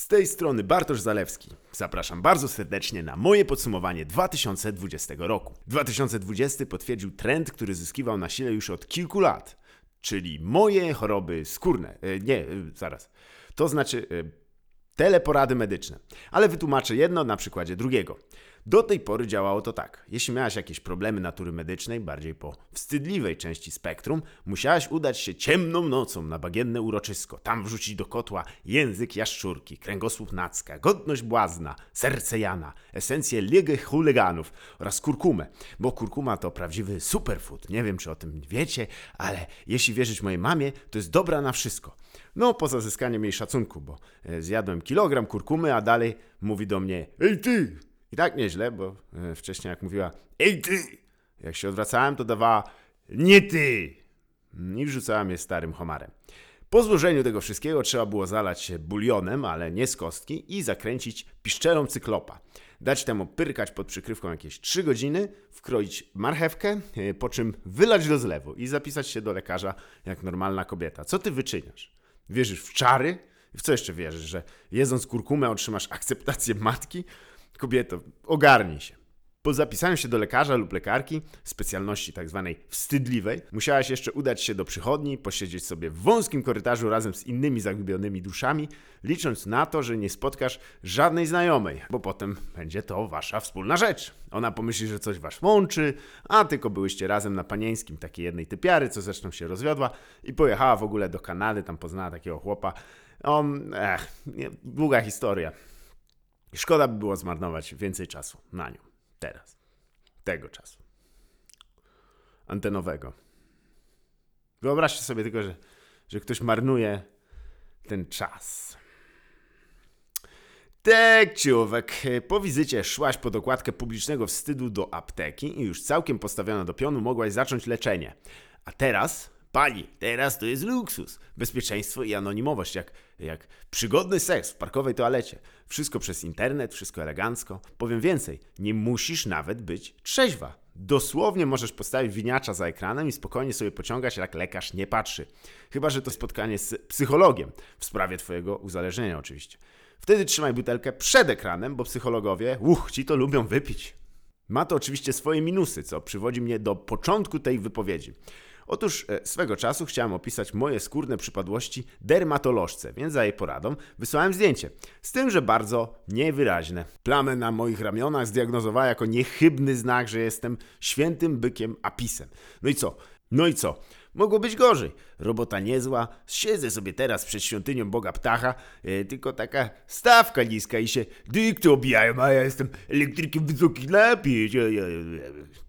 Z tej strony Bartosz Zalewski. Zapraszam bardzo serdecznie na moje podsumowanie 2020 roku. 2020 potwierdził trend, który zyskiwał na sile już od kilku lat, czyli moje choroby skórne. E, nie, e, zaraz. To znaczy e, teleporady medyczne. Ale wytłumaczę jedno na przykładzie drugiego. Do tej pory działało to tak. Jeśli miałaś jakieś problemy natury medycznej, bardziej po wstydliwej części spektrum, musiałaś udać się ciemną nocą na bagienne uroczysko, tam wrzucić do kotła język jaszczurki, kręgosłup nacka, godność błazna, serce Jana, esencję liegych chuliganów oraz kurkumę, bo kurkuma to prawdziwy superfood. Nie wiem, czy o tym wiecie, ale jeśli wierzyć mojej mamie, to jest dobra na wszystko. No, poza zyskaniem jej szacunku, bo e, zjadłem kilogram kurkumy, a dalej mówi do mnie Ej ty! I tak nieźle, bo e, wcześniej jak mówiła Ej ty! Jak się odwracałem, to dawała Nie ty! I wrzucałem je starym homarem. Po złożeniu tego wszystkiego trzeba było zalać się bulionem, ale nie z kostki i zakręcić piszczelą cyklopa. Dać temu pyrkać pod przykrywką jakieś 3 godziny, wkroić marchewkę, e, po czym wylać do zlewu i zapisać się do lekarza jak normalna kobieta. Co ty wyczyniasz? Wierzysz w czary? W co jeszcze wierzysz? Że jedząc kurkumę otrzymasz akceptację matki? Kobieto, ogarnij się. Po zapisaniu się do lekarza lub lekarki, specjalności tak zwanej wstydliwej, musiałaś jeszcze udać się do przychodni, posiedzieć sobie w wąskim korytarzu razem z innymi zagubionymi duszami, licząc na to, że nie spotkasz żadnej znajomej, bo potem będzie to wasza wspólna rzecz. Ona pomyśli, że coś was łączy, a tylko byłyście razem na panieńskim takiej jednej typiary, co zresztą się rozwiodła i pojechała w ogóle do Kanady, tam poznała takiego chłopa. On, ech, nie, długa historia. Szkoda by było zmarnować więcej czasu na nią. Teraz. Tego czasu. Antenowego. Wyobraźcie sobie tylko, że, że ktoś marnuje ten czas. Czy owak, po wizycie szłaś po dokładkę publicznego wstydu do apteki i już całkiem postawiona do pionu mogłaś zacząć leczenie. A teraz, pani, teraz to jest luksus. Bezpieczeństwo i anonimowość, jak, jak przygodny seks w parkowej toalecie. Wszystko przez internet, wszystko elegancko. Powiem więcej, nie musisz nawet być trzeźwa. Dosłownie możesz postawić winiacza za ekranem i spokojnie sobie pociągać, jak lekarz nie patrzy. Chyba, że to spotkanie z psychologiem, w sprawie twojego uzależnienia oczywiście. Wtedy trzymaj butelkę przed ekranem, bo psychologowie, uch, ci to lubią wypić. Ma to oczywiście swoje minusy, co przywodzi mnie do początku tej wypowiedzi. Otóż e, swego czasu chciałem opisać moje skórne przypadłości dermatolożce, więc za jej poradą wysłałem zdjęcie. Z tym, że bardzo niewyraźne. Plamę na moich ramionach zdiagnozowała jako niechybny znak, że jestem świętym bykiem apisem. No i co? No i co? Mogło być gorzej. Robota niezła, siedzę sobie teraz przed świątynią Boga Ptacha, e, tylko taka stawka niska i się dykty obijają, a ja jestem elektrykiem wysokich napięć.